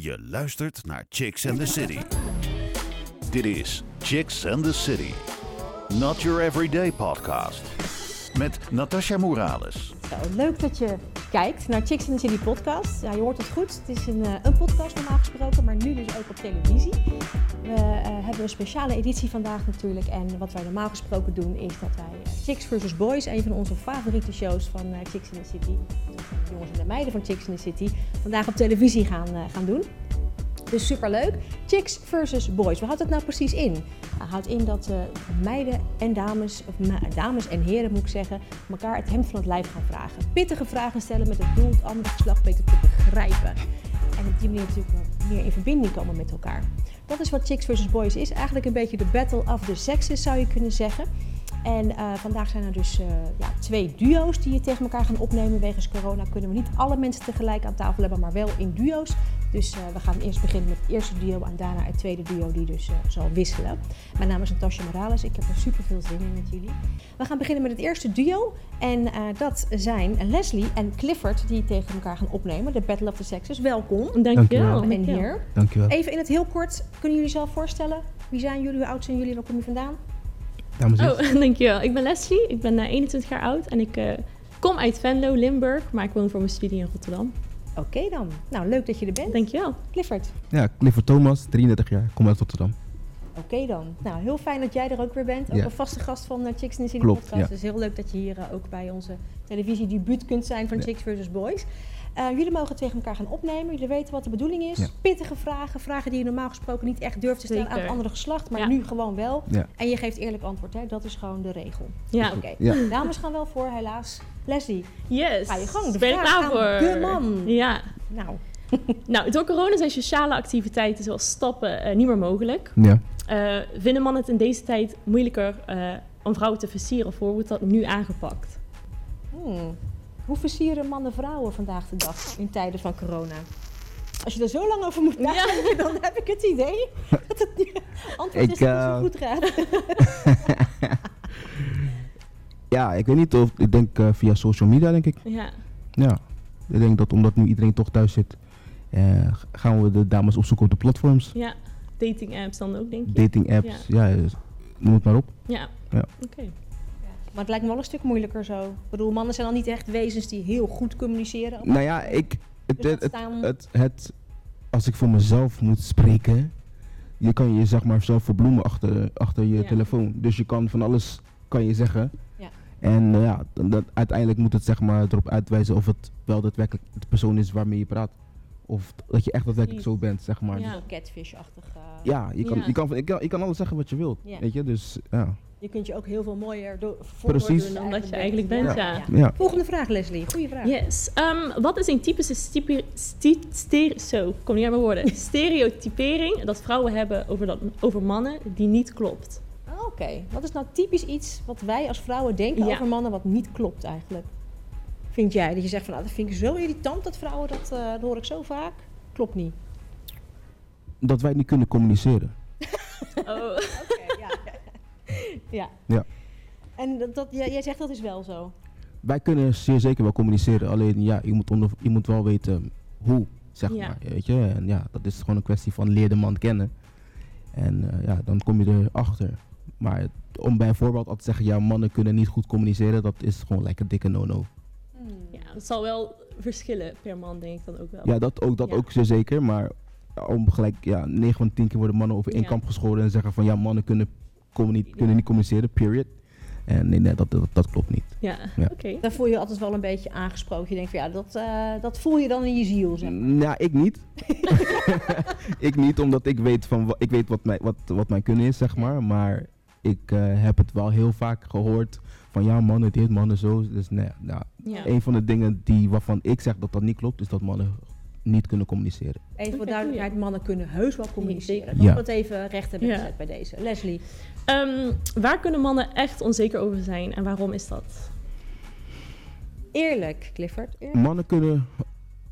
Je luistert naar Chicks and the City. Dit is Chicks and the City. Not your everyday podcast. Met Natasha Morales. Leuk dat je kijkt naar Chicks in the City podcast. Ja, je hoort het goed. Het is een, eh, een podcast normaal gesproken, maar nu dus ook op televisie. We eh, hebben een speciale editie vandaag natuurlijk. En wat wij normaal gesproken doen is dat wij eh, Chicks vs. Boys, een van onze favoriete shows van eh, Chicks in the City, de jongens en de meiden van Chicks in the City, vandaag op televisie gaan, gaan doen. Dus superleuk. Chicks versus boys. Wat houdt het nou precies in? Het houdt in dat eh, meiden en dames, of dames en heren moet ik zeggen, elkaar het hemd van het lijf gaan vragen. Pittige vragen stellen met het doel het andere geslacht beter te begrijpen. En op die manier natuurlijk meer in verbinding komen met elkaar. Dat is wat Chicks versus Boys is. Eigenlijk een beetje de battle of the sexes zou je kunnen zeggen. En eh, vandaag zijn er dus eh, ja, twee duo's die je tegen elkaar gaan opnemen. Wegens corona kunnen we niet alle mensen tegelijk aan tafel hebben, maar wel in duo's. Dus eh, we gaan eerst beginnen met het eerste duo en daarna het tweede duo die dus eh, zal wisselen. Mijn naam is Natasja Morales. Ik heb er super veel zin in met jullie. We gaan beginnen met het eerste duo. En eh, dat zijn Leslie en Clifford die tegen elkaar gaan opnemen. De Battle of the Sexes. Welkom. Dankjewel. En heer. Dankjewel. Even in het heel kort, kunnen jullie zelf voorstellen? Wie zijn jullie, hoe oud zijn jullie en waar kom je vandaan? Dames en Oh, dankjewel. Ik ben Leslie, ik ben eh, 21 jaar oud en ik eh, kom uit Venlo, Limburg, maar ik woon voor mijn studie in Rotterdam. Oké dan. Nou, leuk dat je er bent. Dankjewel. Clifford. Ja, Clifford Thomas, 33 jaar, kom uit Rotterdam. Oké dan. Nou, heel fijn dat jij er ook weer bent. Ook Ja. een vaste gast van uh, Chicks in the City Klopt, podcast. ja. Dus heel leuk dat je hier eh, ook bij onze televisiedebuut kunt zijn van Ja. Chicks versus Boys. Eh, jullie mogen tegen elkaar gaan opnemen. Jullie weten wat de bedoeling is. Ja. Pittige vragen. Vragen die je normaal gesproken niet echt durft te stellen aan het andere geslacht. Maar Ja. nu gewoon wel. Ja. En je geeft eerlijk antwoord. Hè? Dat is gewoon de regel. Ja. Oké. Ja. Dames gaan wel voor, helaas. Leslie, Yes. Ga je gang. De ben vraag klaar voor? de man. Ja. nou, Nou, door corona zijn sociale activiteiten zoals stappen eh, niet meer mogelijk. Ja. Eh, vinden mannen het in deze tijd moeilijker eh, om vrouwen te versieren of hoe wordt dat nu aangepakt? Hmm. Hoe versieren mannen vrouwen vandaag de dag in tijden van corona? Als je er zo lang over moet nadenken, dan heb ik het idee dat het niet- antwoord Ik, is dat het eh, zo goed gaat. ja, ik weet niet of, ik denk eh, via social media denk ik. Ja. Ja, ik denk dat omdat nu iedereen toch thuis zit, eh, gaan we de dames opzoeken op de platforms. ja. Dating apps dan ook, denk je? Dating apps, ja, dus noem het maar op. Ja. Ja. Oké. Maar het lijkt me wel een stuk moeilijker zo. Ik bedoel, mannen zijn al niet echt wezens die heel goed communiceren. Nou ja, ik, het, Dus het, het, het, als ik voor mezelf moet spreken, je kan je zeg maar zelf verbloemen achter, achter je Ja. telefoon. Dus je kan van alles kan je zeggen. Ja. En eh, ja, dan- dat, uiteindelijk moet het zeg maar erop uitwijzen of het wel daadwerkelijk de persoon is waarmee je praat. Of dat je echt daadwerkelijk zo bent, zeg maar. Ja. Zo catfish-achtig. Ja, je kan, Ja. Je, kan, je, kan, je kan alles zeggen wat je wilt. Weet je, dus ja. Je kunt je ook heel veel mooier do- voordoen Dan dat je eigenlijk bent, ja. ja. Volgende vraag, Leslie. Goeie vraag. Yes. Ehm, wat is een typische stipe- sti- stere- zo, ik kom niet aan mijn woorden. stereotypering dat vrouwen hebben over, dat, over mannen die niet klopt? Ah, Oké, wat is nou typisch iets wat wij als vrouwen denken Ja. over mannen wat niet klopt eigenlijk? Vind jij dat je zegt van nou, dat vind ik zo irritant dat vrouwen dat, eh, dat hoor ik zo vaak. Klopt niet. Dat wij niet kunnen communiceren. Oh. ja. Ja. Ja. En dat, dat, jij, jij zegt dat is wel zo. Wij kunnen zeer zeker wel communiceren. Alleen ja, je moet, onder, je moet wel weten hoe, zeg Ja. maar. Weet je? En ja, dat is gewoon een kwestie van leer de man kennen. En eh, ja, dan kom je erachter. Maar om bij een voorbeeld al te zeggen, ja, mannen kunnen niet goed communiceren, dat is gewoon lekker een dikke no-no. Ja, het zal wel verschillen per man, denk ik dan ook wel. Ja, dat ook, dat Ja. ook zeer zeker. Maar om gelijk, ja, 9 van 10 keer worden mannen over één Ja. kamp geschoren en zeggen van ja, mannen kunnen, kunnen niet communiceren, period. En nee, nee dat, dat, dat klopt niet. Ja, Ja. oké. Daar voel je je altijd wel een beetje aangesproken. Je denkt van ja, dat, eh, dat voel je dan in je ziel. Zeg. maar. Nou, ik niet. ik niet, omdat ik weet, van, ik weet wat, mijn, wat, wat mijn kunnen is, zeg maar. Maar ik eh, heb het wel heel vaak gehoord van ja, mannen dit, mannen zo. Dus nee, nou, Ja. een van de dingen die, waarvan ik zeg dat dat niet klopt, is dat mannen niet kunnen communiceren. Even voor duidelijkheid, mannen kunnen heus wel communiceren. Ja. we het even recht hebben Ja. gezet bij deze. Leslie. Ehm, waar kunnen mannen echt onzeker over zijn en waarom is dat? Eerlijk, Clifford. Eerlijk. Mannen kunnen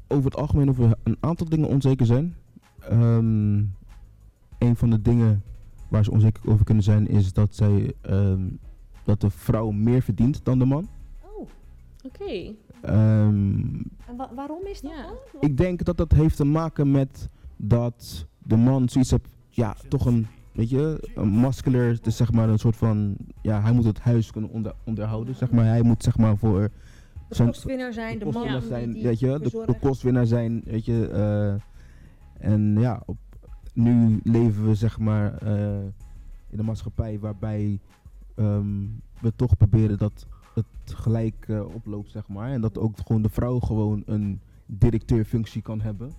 over het algemeen over een aantal dingen onzeker zijn. Ehm, een van de dingen waar ze onzeker over kunnen zijn is dat zij ehm, dat de vrouw meer verdient dan de man. Oké. Ehm, en wa- waarom is dat Ja. dan? ik denk dat dat heeft te maken met dat de man zoiets heeft, ja, toch een, weet je, een muscular, dus zeg maar een soort van, ja, hij moet het huis kunnen onder, onderhouden, zeg maar. Hij moet zeg maar voor De kostwinnaar zijn, de, man zijn, die weet je, de kostwinnaar zijn, weet je. eh, en ja, op, nu leven we zeg maar eh, in een maatschappij waarbij ehm, we toch proberen dat het gelijk eh, oploopt, zeg maar. En dat ook gewoon de vrouw gewoon een directeurfunctie kan hebben.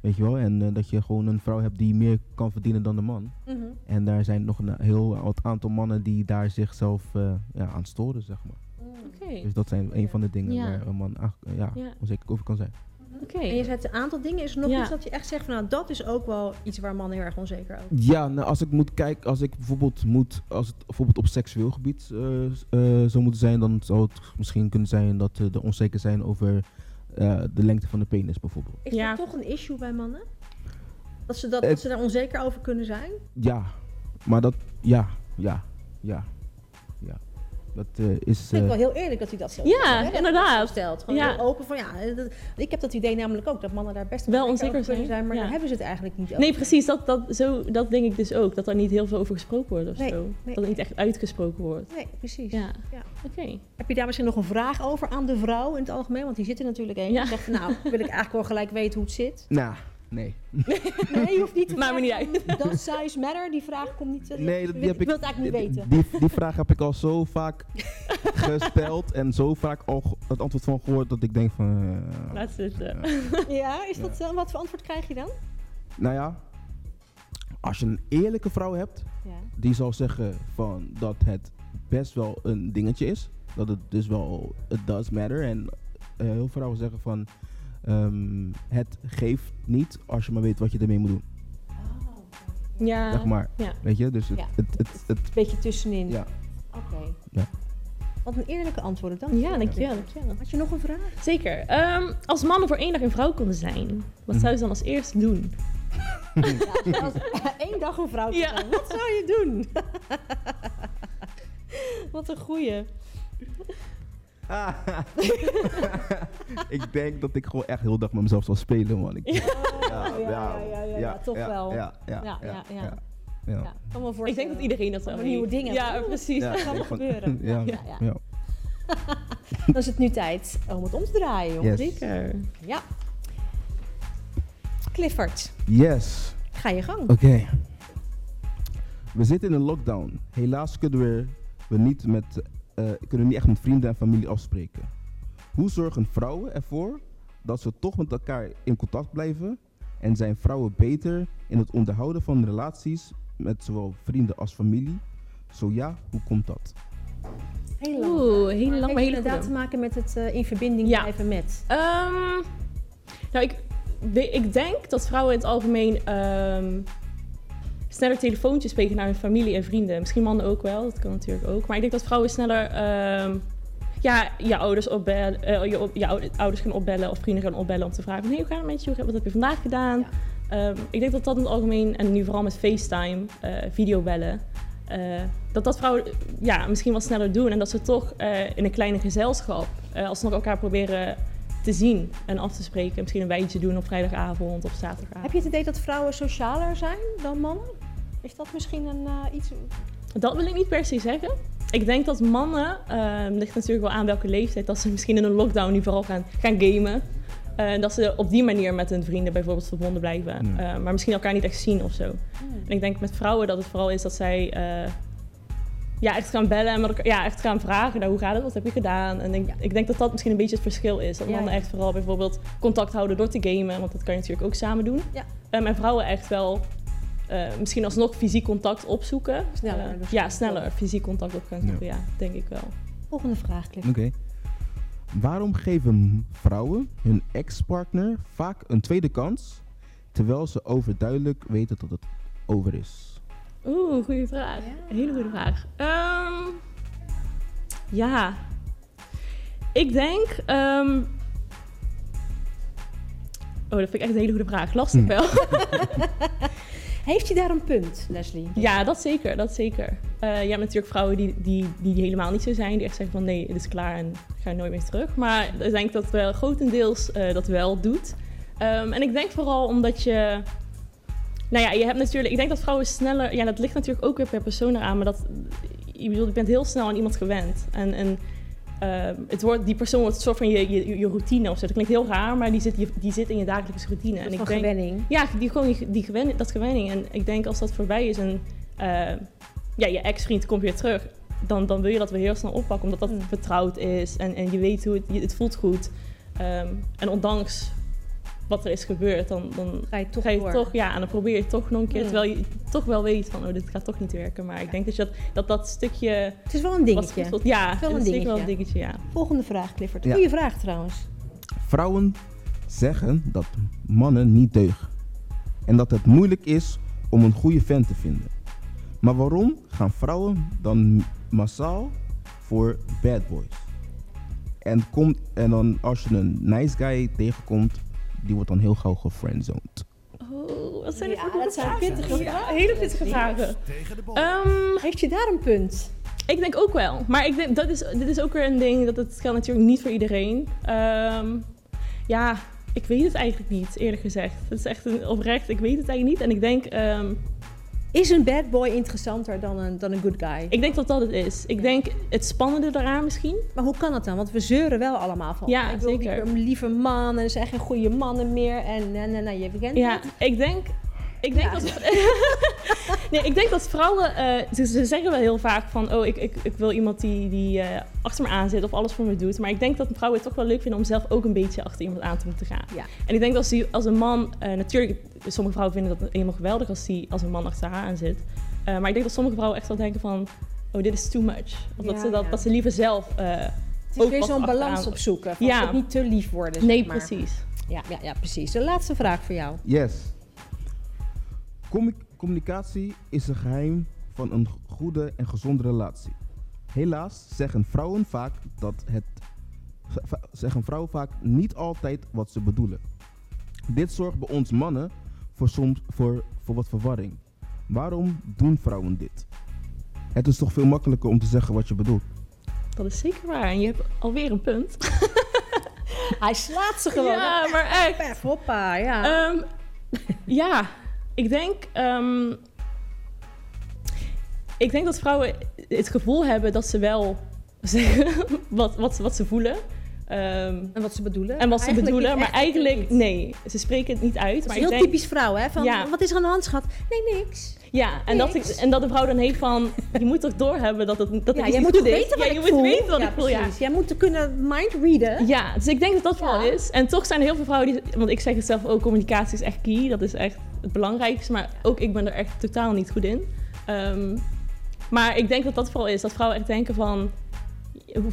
Weet je wel? En eh, dat je gewoon een vrouw hebt die meer kan verdienen dan de man. Mhm. En daar zijn nog een heel wat aantal mannen die daar zichzelf eh, ja, aan storen, zeg maar. Oké. Dus dat zijn een van de dingen Ja. waar een man ja, Ja. onzeker over kan zijn. Oké. En je zet een aantal dingen. Is er nog Ja. iets dat je echt zegt van nou, dat is ook wel iets waar mannen heel erg onzeker over Ja, nou, als ik moet kijken, als ik bijvoorbeeld moet, als het bijvoorbeeld op seksueel gebied eh, eh, zou moeten zijn, dan zou het misschien kunnen zijn dat uh, de onzeker zijn over eh, de lengte van de penis bijvoorbeeld. Is Ja. dat toch een issue bij mannen? Dat ze, dat, Het- dat ze daar onzeker over kunnen zijn? Ja, maar dat, ja, ja, ja. Dat eh, is. Ik vind eh, het wel heel eerlijk dat hij dat zo Ja, inderdaad. stelt. Gewoon Ja. heel open van ja. dat- ik heb dat idee namelijk ook dat mannen daar best Wel onzeker zijn, zijn, maar ja. daar hebben ze het eigenlijk niet over. Nee, precies. Dat, dat, zo, dat denk ik dus ook. Dat er niet heel veel over gesproken wordt of Nee, zo. nee. Dat er niet echt uitgesproken wordt. Nee, precies. Ja. Ja. Oké. Heb je daar misschien nog een vraag over aan de vrouw in het algemeen? Want die zit er natuurlijk een. Ja. Die zegt nou, wil ik eigenlijk wel gelijk weten hoe het zit. Nou, nee. Nee, je hoeft niet te Maakt me niet vragen, Does size matter? Die vraag komt niet. eh, Nee, dat, ik die heb wil ik. het eigenlijk niet die, weten. Die, die vraag heb ik al zo vaak gesteld en zo vaak al het antwoord van gehoord dat ik denk van. eh, Laat zitten. Ja, is dat zo? Wat voor antwoord krijg je dan? nou ja, als je een eerlijke vrouw hebt, Ja. die zal zeggen van dat het best wel een dingetje is. Dat het dus wel, it does matter. En eh, heel veel vrouwen zeggen van, ehm, het geeft niet als je maar weet wat je ermee moet doen. Ja. Zeg maar, ja. weet je? Dus het, Ja. het, het, het, Beetje tussenin. ja. Oké. Ja. Wat een eerlijke antwoord. Dank je Ja, wel. dankjewel, dankjewel. Had je nog een vraag? Zeker. Ehm, als mannen voor één dag een vrouw konden zijn, wat zou ze dan als eerste doen? Ja, als één dag een vrouw Ja. zijn, wat zou je doen? wat een goeie. ik denk dat ik gewoon echt heel dag met mezelf zal spelen, man. Ik, Ja, ja, ja, ja, ja, ja, toch ja, wel. Ja, ja, Ja, ja, ja. ja. Ja, ja. kan me Ik denk dat iedereen dat Allemaal nieuwe heeft. dingen. Ja, precies. Ja, Dat gaat wel gebeuren. Ja, Ja. Dan is het nu tijd om het om te draaien, jongens. Yes. Zeker. Ja. Clifford, Yes. ga je gang. Oké. We zitten in een lockdown. Helaas kunnen we, we niet, met, eh, kunnen niet echt met vrienden en familie afspreken. Hoe zorgen vrouwen ervoor dat ze toch met elkaar in contact blijven? En zijn vrouwen beter in het onderhouden van relaties met zowel vrienden als familie? Zo ja, hoe komt dat? Heel lang. Oeh, heel Maar lang, heeft maar hele inderdaad te maken met het eh, in verbinding Ja. blijven met. Ehm, nou, ik, ik denk dat vrouwen in het algemeen ehm, sneller telefoontjes spreken naar hun familie en vrienden. Misschien mannen ook wel, dat kan natuurlijk ook. Maar ik denk dat vrouwen sneller ehm, ja, je ouders opbellen, eh, je, ouders gaan opbellen of vrienden gaan opbellen om te vragen: hey, hoe gaat het met je? Wat heb je vandaag gedaan? Ja. Ehm, ik denk dat dat in het algemeen, en nu vooral met FaceTime, eh, videobellen, eh, dat dat vrouwen ja, misschien wat sneller doen. En dat ze toch in een kleine gezelschap eh, alsnog elkaar proberen te zien en af te spreken. Misschien een wijntje doen op vrijdagavond of zaterdagavond. Heb je het idee dat vrouwen socialer zijn dan mannen? Is dat misschien een, iets... Dat wil ik niet per se zeggen. Ik denk dat mannen, eh, ligt natuurlijk wel aan welke leeftijd, dat ze misschien in een lockdown nu vooral gaan, gaan gamen. Eh, dat ze op die manier met hun vrienden bijvoorbeeld verbonden blijven. Hmm. Eh, maar misschien elkaar niet echt zien of zo. En ik denk met vrouwen dat het vooral is dat zij eh, ja, echt gaan bellen en met elkaar, ja, echt gaan vragen. Nou, hoe gaat het? Wat heb je gedaan? En ik, ik denk dat dat misschien een beetje het verschil is. Dat Ja, mannen ja. echt vooral bijvoorbeeld contact houden door te gamen. Want dat kan je natuurlijk ook samen doen. Ja. Um, en vrouwen echt wel eh, misschien alsnog fysiek contact opzoeken. Sneller Eh, dus. ja, sneller fysiek contact op gaan zoeken. Ja, denk ik wel. Volgende vraag, Clifford. Oké. Waarom geven vrouwen hun ex-partner vaak een tweede kans, terwijl ze overduidelijk weten dat het over is? Oeh, goede vraag. Ja. Hele goede vraag. Ehm, ja. Ik denk... ehm, Oh, dat vind ik echt een hele goede vraag. Lastig Hm. wel. Heeft hij daar een punt, Leslie? Ja, dat zeker, dat zeker. Eh, je hebt natuurlijk vrouwen die, die, die helemaal niet zo zijn, die echt zeggen van nee, het is klaar en ik ga nooit meer terug. Maar ik denk dat wel grotendeels eh, dat wel doet. Ehm, en ik denk vooral omdat je Nou ja, je hebt natuurlijk, ik denk dat vrouwen sneller, ja, dat ligt natuurlijk ook weer per persoon eraan, maar dat, je bedoelt, je bent heel snel aan iemand gewend. En, en het wordt, die persoon wordt een soort van je, je, je routine of zo. Dat klinkt heel raar, maar die zit, die, die zit in je dagelijkse routine. En En ik denk, gewenning. ja, die, gewoon die, die gewen, dat gewenning. En ik denk als dat voorbij is en eh, ja, je ex-vriend komt weer terug, dan, dan wil je dat weer heel snel oppakken, omdat dat Mm. vertrouwd is en, en je weet hoe het, het voelt goed. Ehm, en ondanks wat er is gebeurd, dan, dan Ga je toch ga je door. toch, ja, en dan probeer je toch nog een keer, Mm. terwijl je toch wel weet van, oh, dit gaat toch niet werken. Maar ik denk dat je dat, dat, dat stukje Het is wel een dingetje. goed voelt, ja, Wel een het is zeker wel een dingetje. dingetje, ja. Volgende vraag, Clifford. Ja. Goeie vraag trouwens. Vrouwen zeggen dat mannen niet deugen. En dat het moeilijk is om een goede vent te vinden. Maar waarom gaan vrouwen dan massaal voor bad boys? En, komt, en dan als je een nice guy tegenkomt, die wordt dan heel gauw gefriendzoned. Oh, wat zijn Ja, dat zijn vragen? pittige Ja, vragen. hele pittige vragen. Ehm, Heeft je daar een punt? Ik denk ook wel. Maar ik denk, dat is, dit is ook weer een ding, dat het geldt natuurlijk niet voor iedereen. Ehm, ja, ik weet het eigenlijk niet, eerlijk gezegd. Het is echt een oprecht, ik weet het eigenlijk niet. En ik denk, ehm, Is een bad boy interessanter dan een, dan een good guy? ik denk dat dat het is. Ik denk het spannende daaraan misschien. Maar hoe kan dat dan? Want we zeuren wel allemaal van. Ja, ik wil zeker. een lieve man en er zijn geen goede mannen meer. En nee, nee, nee, je kent Ja, het. ik denk... Ik denk, Ja. dat, nee, ik denk dat vrouwen, eh, ze, ze zeggen wel heel vaak van, oh, ik, ik, ik wil iemand die, die eh, achter me aan zit of alles voor me doet. Maar ik denk dat vrouwen het toch wel leuk vinden om zelf ook een beetje achter iemand aan te moeten gaan. Ja. En ik denk dat als, die, als een man, eh, natuurlijk, sommige vrouwen vinden dat helemaal geweldig als, die, als een man achter haar aan zit. Eh, maar ik denk dat sommige vrouwen echt wel denken van, oh, dit is too much. Of dat, Ja, ze, dat, ja. dat ze liever zelf... eh, Het is ook weer wat zo'n balans opzoeken. Van Ja. niet te lief worden. zeg nee, maar. precies. Ja, ja, ja, precies. De laatste vraag voor jou. Yes. Commu- communicatie is een geheim van een goede en gezonde relatie. Helaas zeggen vrouwen vaak dat het zeggen vrouwen vaak niet altijd wat ze bedoelen. Dit zorgt bij ons mannen voor soms voor, voor wat verwarring. Waarom doen vrouwen dit? Het is toch veel makkelijker om te zeggen wat je bedoelt. Dat is zeker waar. En je hebt alweer een punt. Hij slaat ze gewoon. Ja, maar echt. Pef, hoppa, ja. Ehm, ja, ik denk. ehm, ik denk dat vrouwen het gevoel hebben dat ze wel zeggen wat, wat, wat ze voelen. Ehm, en wat ze bedoelen. en wat ze Eigenlijk bedoelen, maar eigenlijk niet. nee, ze spreken het niet uit. Dat maar is heel denk, typisch vrouw, hè? Van, Ja. wat is er aan de hand, schat? Nee, niks. Ja, en dat, ik, en dat de vrouw dan heeft van, je moet toch doorhebben dat het, dat ja, jij niet moet weten wat ja, ik je voel. moet weten wat ja, ik voel, ja. precies. Jij moet kunnen mind readen. Ja, dus ik denk dat dat vooral is. En toch zijn er heel veel vrouwen die... Want ik zeg het zelf ook, communicatie is echt key. Dat is echt het belangrijkste. Maar ook ik ben er echt totaal niet goed in. Ehm, maar ik denk dat dat vooral is. Dat vrouwen echt denken van...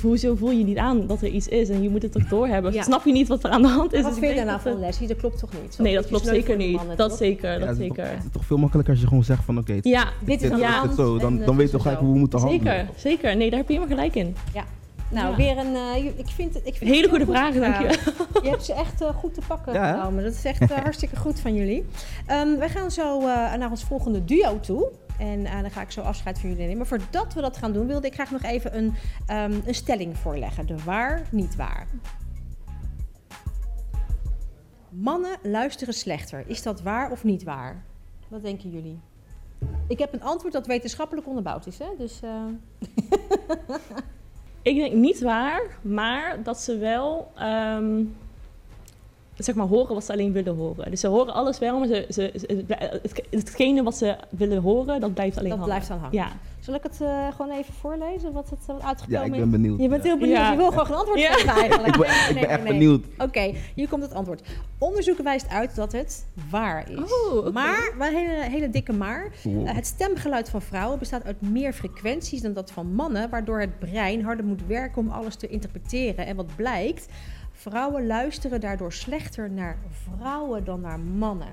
Hoezo voel je niet aan dat er iets is? En je moet het toch doorhebben. Ja. Snap je niet wat er aan de hand is? Wat Dus ik vind je daarna dat van het- Leslie? Dat klopt toch niet? Zo Nee, dat klopt zeker niet. mannen, Dat toch? zeker, Ja, dat het, is toch, zeker. het is toch veel makkelijker als je gewoon zegt van oké, Ja, Dit is dit aan is de Ja. hand. het zo. Dan, dan eh, weet je gelijk hoe we moeten handelen. zeker, zeker. Nee, daar heb je helemaal gelijk in. Nou, Ja. weer een... eh, ik vind het, ik vind Hele goede vragen, gedaan. dankjewel. Je hebt ze echt eh, goed te pakken Ja, genomen. Dat is echt hartstikke goed van jullie. Ehm, wij gaan zo eh, naar ons volgende duo toe. En eh, dan ga ik zo afscheid van jullie nemen. Maar voordat we dat gaan doen, wilde ik graag nog even een, ehm, een stelling voorleggen. De waar, niet waar. Mannen luisteren slechter. Is dat waar of niet waar? Wat denken jullie? Ik heb een antwoord dat wetenschappelijk onderbouwd is. Hè? Dus, eh, Ik denk niet waar, maar dat ze wel ehm, zeg maar horen wat ze alleen willen horen. Dus ze horen alles wel, maar ze, ze, ze- het, hetgene wat ze willen horen, dat blijft alleen dat hangen. blijft dan hangen. Ja. Zal ik het eh, gewoon even voorlezen wat het wat Ja, uitgekomen ik is? ben benieuwd. Je bent Ja. heel benieuwd. Ja. Je wil gewoon een antwoord Ja. geven eigenlijk. Ik ben, Nee, ik nee, ben echt nee, benieuwd. Oké, hier komt het antwoord. Onderzoek wijst uit dat het waar is. Oh. Maar, wel een hele, hele dikke maar. Wow. Eh, het stemgeluid van vrouwen bestaat uit meer frequenties dan dat van mannen, waardoor het brein harder moet werken om alles te interpreteren. En wat blijkt, vrouwen luisteren daardoor slechter naar vrouwen dan naar mannen.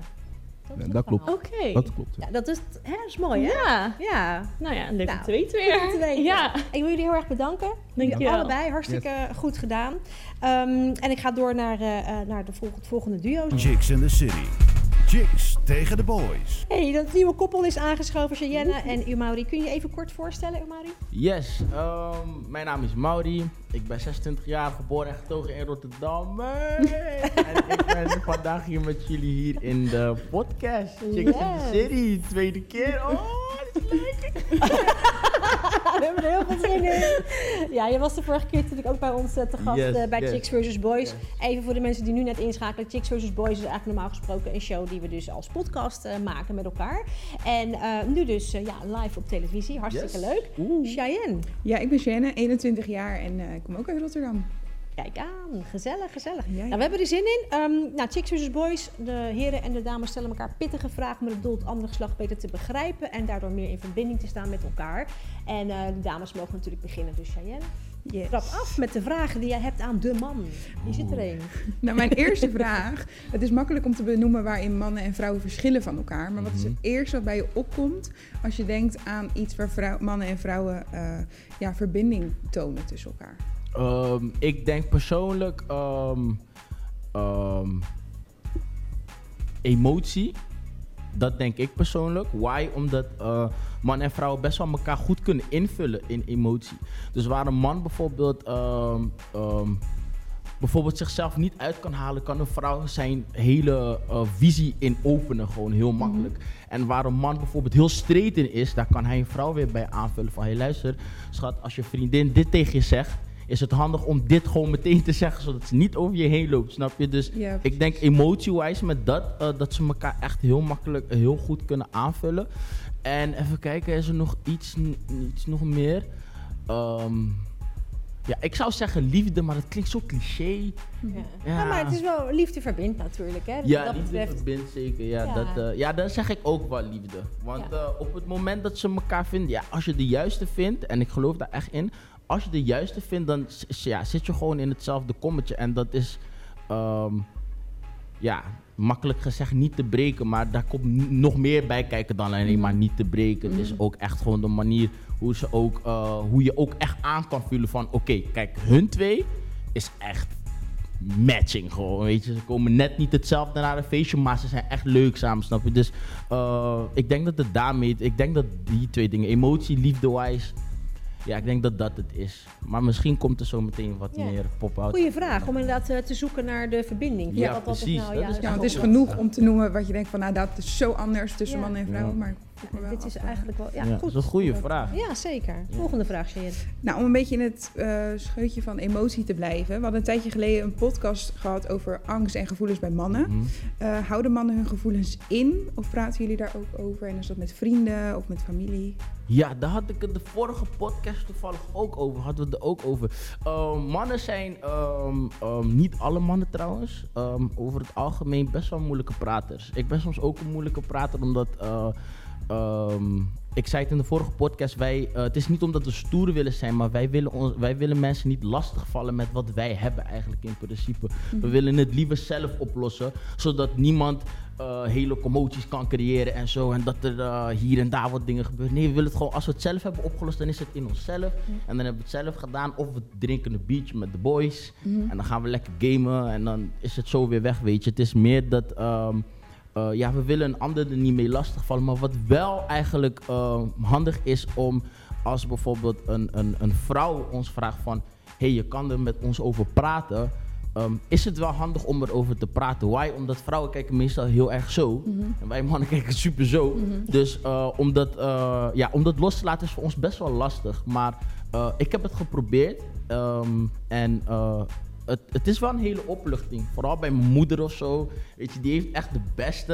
Dat, Ja, dat klopt. Oké. Dat klopt. Ja, dat is, hè, dat is mooi, hè? Ja. Ja. Nou ja, leuk Nou, weten weer. weten. Ja. Ik wil jullie heel erg bedanken. Dank je wel. Allebei, hartstikke goed gedaan. Ehm, en ik ga door naar, eh, eh, naar de volg- het volgende duo. Chicks in the City. Chicks tegen de boys. Hey, dat nieuwe koppel is aangeschoven, Cheyenne en Umari. Kun je je even kort voorstellen, Umari? Yes, ehm, mijn naam is Mauri. Ik ben 26 jaar, geboren en getogen in Rotterdam. Hey! en ik ben vandaag hier met jullie hier in de podcast. Chicks in the. City, tweede keer. Oh, dat is leuk. We hebben er heel veel zin in. Ja, je was de vorige keer natuurlijk ook bij ons eh, te gast Yes, eh, bij yes. Chicks vs. Boys. Yes. Even voor de mensen die nu net inschakelen. Chicks vs. Boys is eigenlijk normaal gesproken een show die we dus als podcast eh, maken met elkaar. En eh, nu dus ja, live op televisie. Hartstikke Yes. leuk. Oeh. Cheyenne. Ja, ik ben Shannon, 21 jaar en eh, ik kom ook uit Rotterdam. Kijk aan, gezellig, gezellig. Ja, Nou, we hebben er zin in. Ehm, nou, Chicks vs. Boys, de heren en de dames stellen elkaar pittige vragen met het doel het andere geslacht beter te begrijpen en daardoor meer in verbinding te staan met elkaar. En eh, de dames mogen natuurlijk beginnen, dus Cheyenne. Yes. Trap af met de vragen die jij hebt aan de man. Hier zit er een. Nou, mijn eerste vraag. Het is makkelijk om te benoemen waarin mannen en vrouwen verschillen van elkaar. Maar wat is het eerste wat bij je opkomt als je denkt aan iets waar vrouw- mannen en vrouwen eh, ja, verbinding tonen tussen elkaar? Ehm, ik denk persoonlijk ehm, emotie. Dat denk ik persoonlijk. Why? Omdat eh man en vrouw best wel elkaar goed kunnen invullen in emotie. Dus waar een man bijvoorbeeld, bijvoorbeeld zichzelf niet uit kan halen, kan een vrouw zijn hele eh, visie in openen. Gewoon heel makkelijk. En waar een man bijvoorbeeld heel straight in is, daar kan hij een vrouw weer bij aanvullen. Van hey luister, schat, als je vriendin dit tegen je zegt, is het handig om dit gewoon meteen te zeggen, zodat ze niet over je heen loopt. Snap je? Dus Ja, ik denk emotie-wise met dat, eh, dat ze elkaar echt heel makkelijk, heel goed kunnen aanvullen. En even kijken, is er nog iets, iets nog meer? Ehm, ja, ik zou zeggen liefde, maar dat klinkt zo cliché. Ja. Ja. maar het is wel liefde verbindt natuurlijk. Hè? Dus Ja, dat liefde betreft. verbindt zeker. Ja, Ja. Dat, eh, ja, dan zeg ik ook wel liefde. Want eh, op het moment dat ze elkaar vinden, ja, als je de juiste vindt, en ik geloof daar echt in, als je de juiste vindt, dan ja, zit je gewoon in hetzelfde kommetje. En dat is, ehm, ja, makkelijk gezegd niet te breken, maar daar komt nog meer bij kijken dan alleen maar niet te breken. Het is ook echt gewoon de manier hoe, ze ook, eh, hoe je ook echt aan kan voelen van, oké, kijk, hun twee is echt matching gewoon, weet je. Ze komen net niet hetzelfde naar een feestje, maar ze zijn echt leuk samen, snap je? Dus eh, ik denk dat het daarmee, ik denk dat die twee dingen, emotie, liefde-wise, ja, ik denk dat dat het is. Maar misschien komt er zo meteen wat Ja. meer pop-out. Goeie vraag om inderdaad eh, te zoeken naar de verbinding. Ja, wat precies. nou Dat is ja, het is genoeg om te noemen wat je denkt van, nou dat is zo anders tussen Ja. mannen en vrouwen. Ja. Maar Dit is eh, eigenlijk wel... Ja, Ja, goed. dat is een goede vraag. Ja, zeker. Volgende vraag, Cheyenne. Nou, om een beetje in het eh, scheutje van emotie te blijven. We hadden een tijdje geleden een podcast gehad over angst en gevoelens bij mannen. Mhm. Eh, houden mannen hun gevoelens in? Of praten jullie daar ook over? En is dat met vrienden of met familie? Ja, daar had ik het de vorige podcast toevallig ook over. Hadden we het er ook over. Ehm, mannen zijn, ehm, ehm, niet alle mannen trouwens, ehm, over het algemeen best wel moeilijke praters. Ik ben soms ook een moeilijke prater omdat, eh, ehm, ik zei het in de vorige podcast, wij, eh, het is niet omdat we stoer willen zijn, maar wij willen, ons, wij willen mensen niet lastigvallen met wat wij hebben eigenlijk in principe. We willen het liever zelf oplossen, zodat niemand eh, hele commoties kan creëren en zo. En dat er eh, hier en daar wat dingen gebeuren. Nee, we willen het gewoon, als we het zelf hebben opgelost, dan is het in onszelf. En dan hebben we het zelf gedaan. Of we drinken een biertje met de boys. En dan gaan we lekker gamen. En dan is het zo weer weg, weet je. Het is meer dat, ehm, eh, ja, we willen een ander er niet mee lastigvallen. Maar wat wel eigenlijk eh, handig is om, als bijvoorbeeld een, een, een vrouw ons vraagt van... hey, je kan er met ons over praten... Ehm, is het wel handig om erover te praten. Why? Omdat vrouwen kijken meestal heel erg zo. En wij mannen kijken super zo. Dus eh, om, dat, eh, ja, om dat los te laten is voor ons best wel lastig. Maar ik heb het geprobeerd. Ehm, en het, het is wel een hele opluchting. Vooral bij mijn moeder of zo. Weet je, die heeft echt de beste,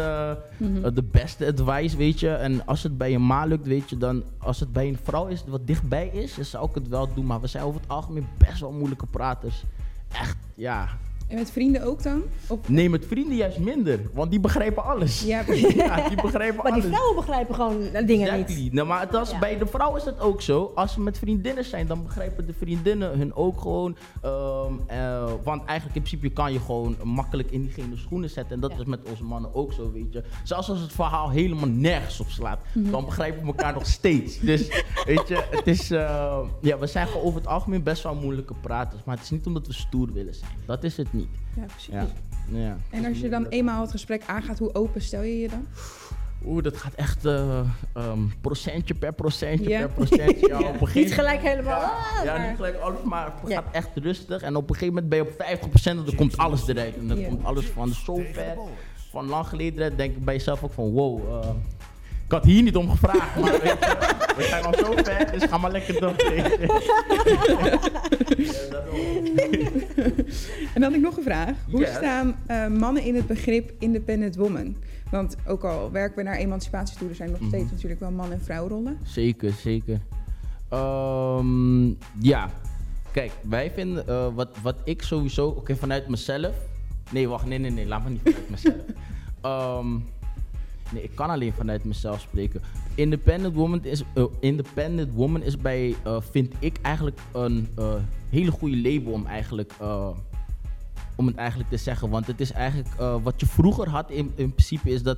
eh, de beste advice, weet je. En als het bij een ma lukt, weet je, dan... Als het bij een vrouw is, wat dichtbij is, dan zou ik het wel doen. Maar we zijn over het algemeen best wel moeilijke praters. Echt, ja. En met vrienden ook dan? Of, Nee, met vrienden juist minder. Want die begrijpen alles. ja, precies. Ja, die begrijpen Maar die vrouwen begrijpen gewoon dingen Exactly. niet. Nou, maar het was, Ja. bij de vrouw is dat ook zo. Als ze met vriendinnen zijn, dan begrijpen de vriendinnen hun ook gewoon. Ehm, eh, want eigenlijk in principe kan je gewoon makkelijk in diegene schoenen zetten. En dat Ja. is met onze mannen ook zo, weet je. Zelfs als het verhaal helemaal nergens op slaat, Mhm. dan begrijpen we elkaar nog steeds. Dus weet je, het is, eh, ja, we zijn gewoon over het algemeen best wel moeilijke praters. Maar het is niet omdat we stoer willen zijn. Dat is het niet. Niet. Ja, precies. Ja. ja. En als je dan eenmaal het gesprek aangaat, hoe open stel je je dan? Oeh, dat gaat echt eh, ehm, procentje per procentje Ja. per procentje. Ja, op een gegeven Niet gelijk helemaal. Ja, ah, ja, maar- niet gelijk alles, maar het gaat echt rustig. En op een gegeven moment ben je op 50% en dan komt alles eruit. En dan komt alles van zo ver, van lang geleden. denk ik bij jezelf ook van, wow, eh, ik had hier niet om gevraagd. Maar weet je, we zijn al zo ver, dus ga maar lekker door. En dan had ik nog een vraag. Hoe Yes. staan eh, mannen in het begrip independent woman? Want ook al werken we naar emancipatie toe, er zijn nog Mhm. steeds natuurlijk wel man- en vrouwrollen. Zeker, zeker. Ehm, ja, kijk, wij vinden, eh, wat, wat ik sowieso, oké, vanuit mezelf. Nee, wacht, nee, nee, nee, laat me niet vanuit mezelf. Ehm, nee, ik kan alleen vanuit mezelf spreken. Independent woman is, eh, independent woman is bij, eh, vind ik eigenlijk een eh, hele goede label om eigenlijk. om het eigenlijk te zeggen. Want het is eigenlijk wat je vroeger had in, in principe is dat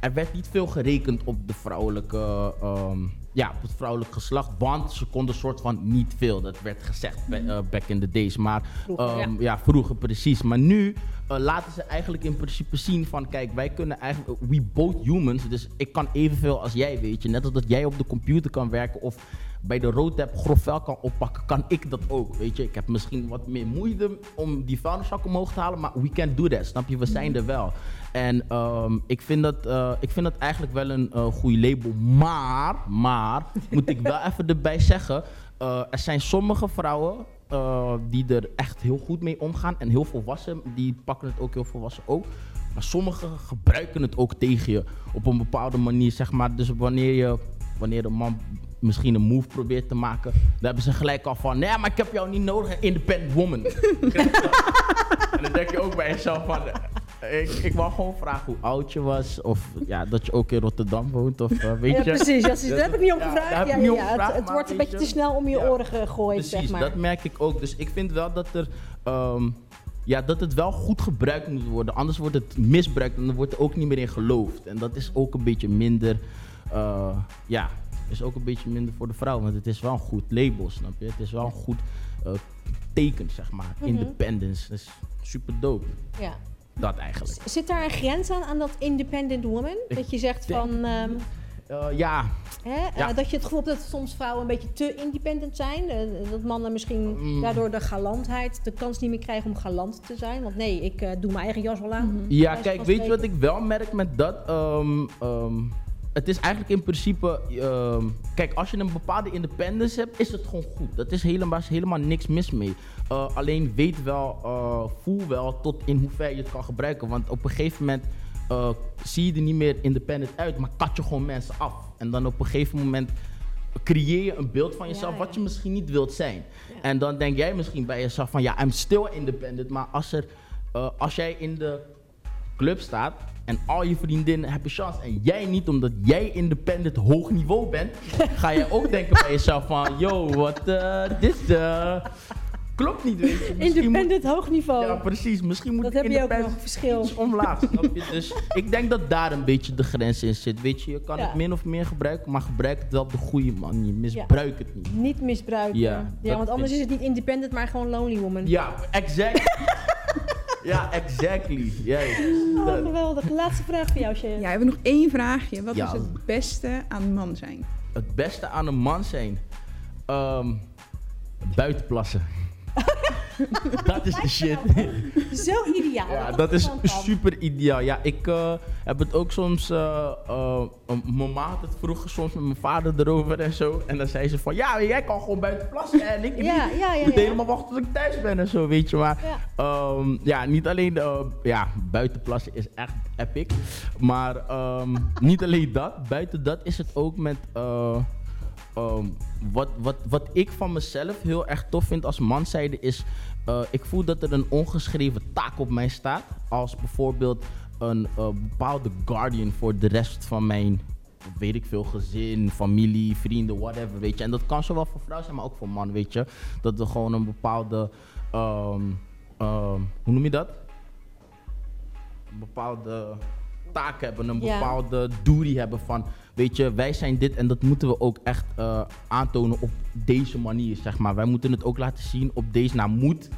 er werd niet veel gerekend op de vrouwelijke, ehm, ja, op het vrouwelijk geslacht. Want ze konden soort van niet veel. Dat werd gezegd bij, back in the days. Maar Vroeger, ehm, ja. ja. vroeger precies. Maar nu eh, laten ze eigenlijk in principe zien van kijk, wij kunnen eigenlijk, we both humans. Dus ik kan evenveel als jij, weet je. Net als dat jij op de computer kan werken of bij de roadtap grof vuil kan oppakken, kan ik dat ook. Weet je, ik heb misschien wat meer moeite om die vuilniszak omhoog te halen, maar we can do that. Snap je? We zijn er wel. En ehm, ik, vind dat, eh, ik vind dat eigenlijk wel een uh, goede label. Maar, maar, moet ik wel even erbij zeggen, eh, er zijn sommige vrouwen eh, die er echt heel goed mee omgaan en heel volwassen, die pakken het ook heel volwassen ook. Maar sommigen gebruiken het ook tegen je op een bepaalde manier, zeg maar. Dus wanneer je, wanneer een man misschien een move probeert te maken, dan hebben ze gelijk al van, nee, maar ik heb jou niet nodig, independent woman. en dan denk je ook bij jezelf van, ik, ik wou gewoon vragen hoe oud je was, of ja, dat je ook in Rotterdam woont, of eh, weet Ja, je. precies. Dat, is, Ja, dat heb ik niet daar heb Ja, ja, Het, wordt een beetje te snel om je oren gegooid, Precies, zeg maar. dat merk ik ook. Dus ik vind wel dat er. ehm, ja, dat het wel goed gebruikt moet worden. Anders wordt het misbruikt en dan wordt er ook niet meer in geloofd. En dat is ook een beetje minder. eh, ja, is ook een beetje minder voor de vrouw. Want het is wel een goed label, snap je? Het is wel een goed eh, teken, zeg maar. Mhm. Independence. Dat is super dope. Ja. Dat eigenlijk. Zit daar een grens aan, aan dat independent woman? Dat je zegt denk- van, ehm, Eh, ja, hè, eh, Ja. dat je het gevoel hebt dat soms vrouwen een beetje te independent zijn. eh, dat mannen misschien Mm. daardoor de galantheid, de kans niet meer krijgen om galant te zijn. Want nee, ik doe mijn eigen jas wel aan. Ja, Wijze kijk, weet je wat ik wel merk met dat? Ehm, ehm, het is eigenlijk in principe. ehm, kijk, als je een bepaalde independence hebt, is het gewoon goed. Dat is helemaal, is helemaal niks mis mee. Eh, alleen weet wel, eh, voel wel tot in hoever je het kan gebruiken. Want op een gegeven moment eh, zie je er niet meer independent uit, maar kat je gewoon mensen af. En dan op een gegeven moment creëer je een beeld van jezelf Ja, wat je misschien niet wilt zijn. En dan denk jij misschien bij jezelf van ja, I'm still independent. Maar als, er, als jij in de club staat en al je vriendinnen hebben chance en jij niet omdat jij independent hoog niveau bent, ga je ook denken bij jezelf van yo, wat eh, dit eh, klopt niet weet je. Misschien moet- Independent hoog niveau. ja, precies. Misschien moet Dat heb je ook nog, verschil. omlaag? Dus ik denk dat daar een beetje de grens in zit. Weet je, je kan Ja. het min of meer gebruiken, maar gebruik het wel op de goede manier. Misbruik het niet. Niet misbruiken. Ja, Ja, want anders is het niet independent, maar gewoon lonely woman. Ja, exact. ja, exactly. Juist. Oh, geweldig. Laatste vraag voor jou, Sharon. Ja, we hebben nog één vraagje. Wat Ja. is het beste aan man zijn? Het beste aan een man zijn. ehm buitenplassen. dat is de shit. Zo ideaal. Ja, dat is super ideaal. Ja, ik eh, heb het ook soms. eh, eh, een- mijn ma had het vroeger soms met mijn vader erover en zo. En dan zei ze van ja, jij kan gewoon buiten plassen. En ik Ja, niet. ja, ja. moet ja. helemaal wachten tot ik thuis ben en zo, weet je. Maar Ja. ehm, ja, niet alleen ja, buiten plassen is echt epic. Maar ehm, niet alleen dat. Buiten dat is het ook met. Eh, ehm, wat, wat, wat ik van mezelf heel erg tof vind als man zijde is... eh, ik voel dat er een ongeschreven taak op mij staat. Als bijvoorbeeld een eh, bepaalde guardian voor de rest van mijn... Weet ik veel, gezin, familie, vrienden, whatever, weet je. En dat kan zowel voor vrouw zijn, maar ook voor man, weet je. Dat we gewoon een bepaalde... ehm, ehm, hoe noem je dat? Een bepaalde taak hebben, een bepaalde duty hebben van, weet je, wij zijn dit en dat moeten we ook echt eh, aantonen op deze manier, zeg maar. Wij moeten het ook laten zien op deze, nou moet,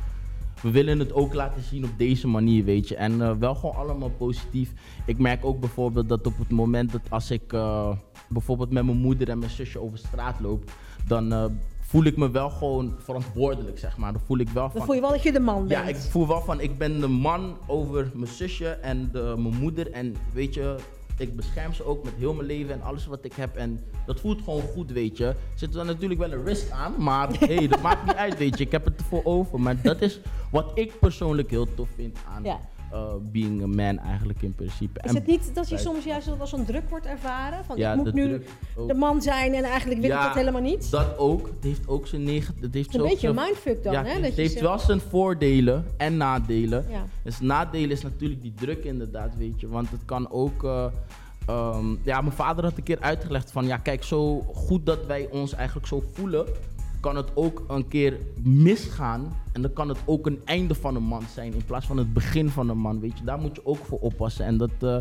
we willen het ook laten zien op deze manier, weet je. En eh, wel gewoon allemaal positief. Ik merk ook bijvoorbeeld dat op het moment dat als ik eh, bijvoorbeeld met mijn moeder en mijn zusje over straat loop, dan voel ik me wel gewoon verantwoordelijk, zeg maar. Dan voel ik wel Dan van... voel je wel dat je de man bent. Ja, ik voel wel van, ik ben de man over mijn zusje en de, mijn moeder. En weet je, ik bescherm ze ook met heel mijn leven en alles wat ik heb. En dat voelt gewoon goed, weet je. Zit er natuurlijk wel een risk aan, maar hey, dat maakt niet uit, weet je. Ik heb het ervoor over. Maar dat is wat ik persoonlijk heel tof vind aan Ja. Eh, being a man eigenlijk in principe. Is En het niet dat je soms juist als een druk wordt ervaren? Van ja, ik moet nu de man zijn en eigenlijk wil ik dat helemaal niet? Dat ook. Het heeft ook zijn negatieve... Het heeft Het een beetje een mindfuck dan, ja, hè? het Dat je heeft wel zijn voordelen en nadelen. Ja. Dus nadeel is natuurlijk die druk inderdaad, weet je. Want het kan ook... eh, ehm, ja, mijn vader had een keer uitgelegd van... Ja, kijk, zo goed dat wij ons eigenlijk zo voelen... kan het ook een keer misgaan. En dan kan het ook een einde van een man zijn... in plaats van het begin van een man, weet je. Daar moet je ook voor oppassen. En dat eh,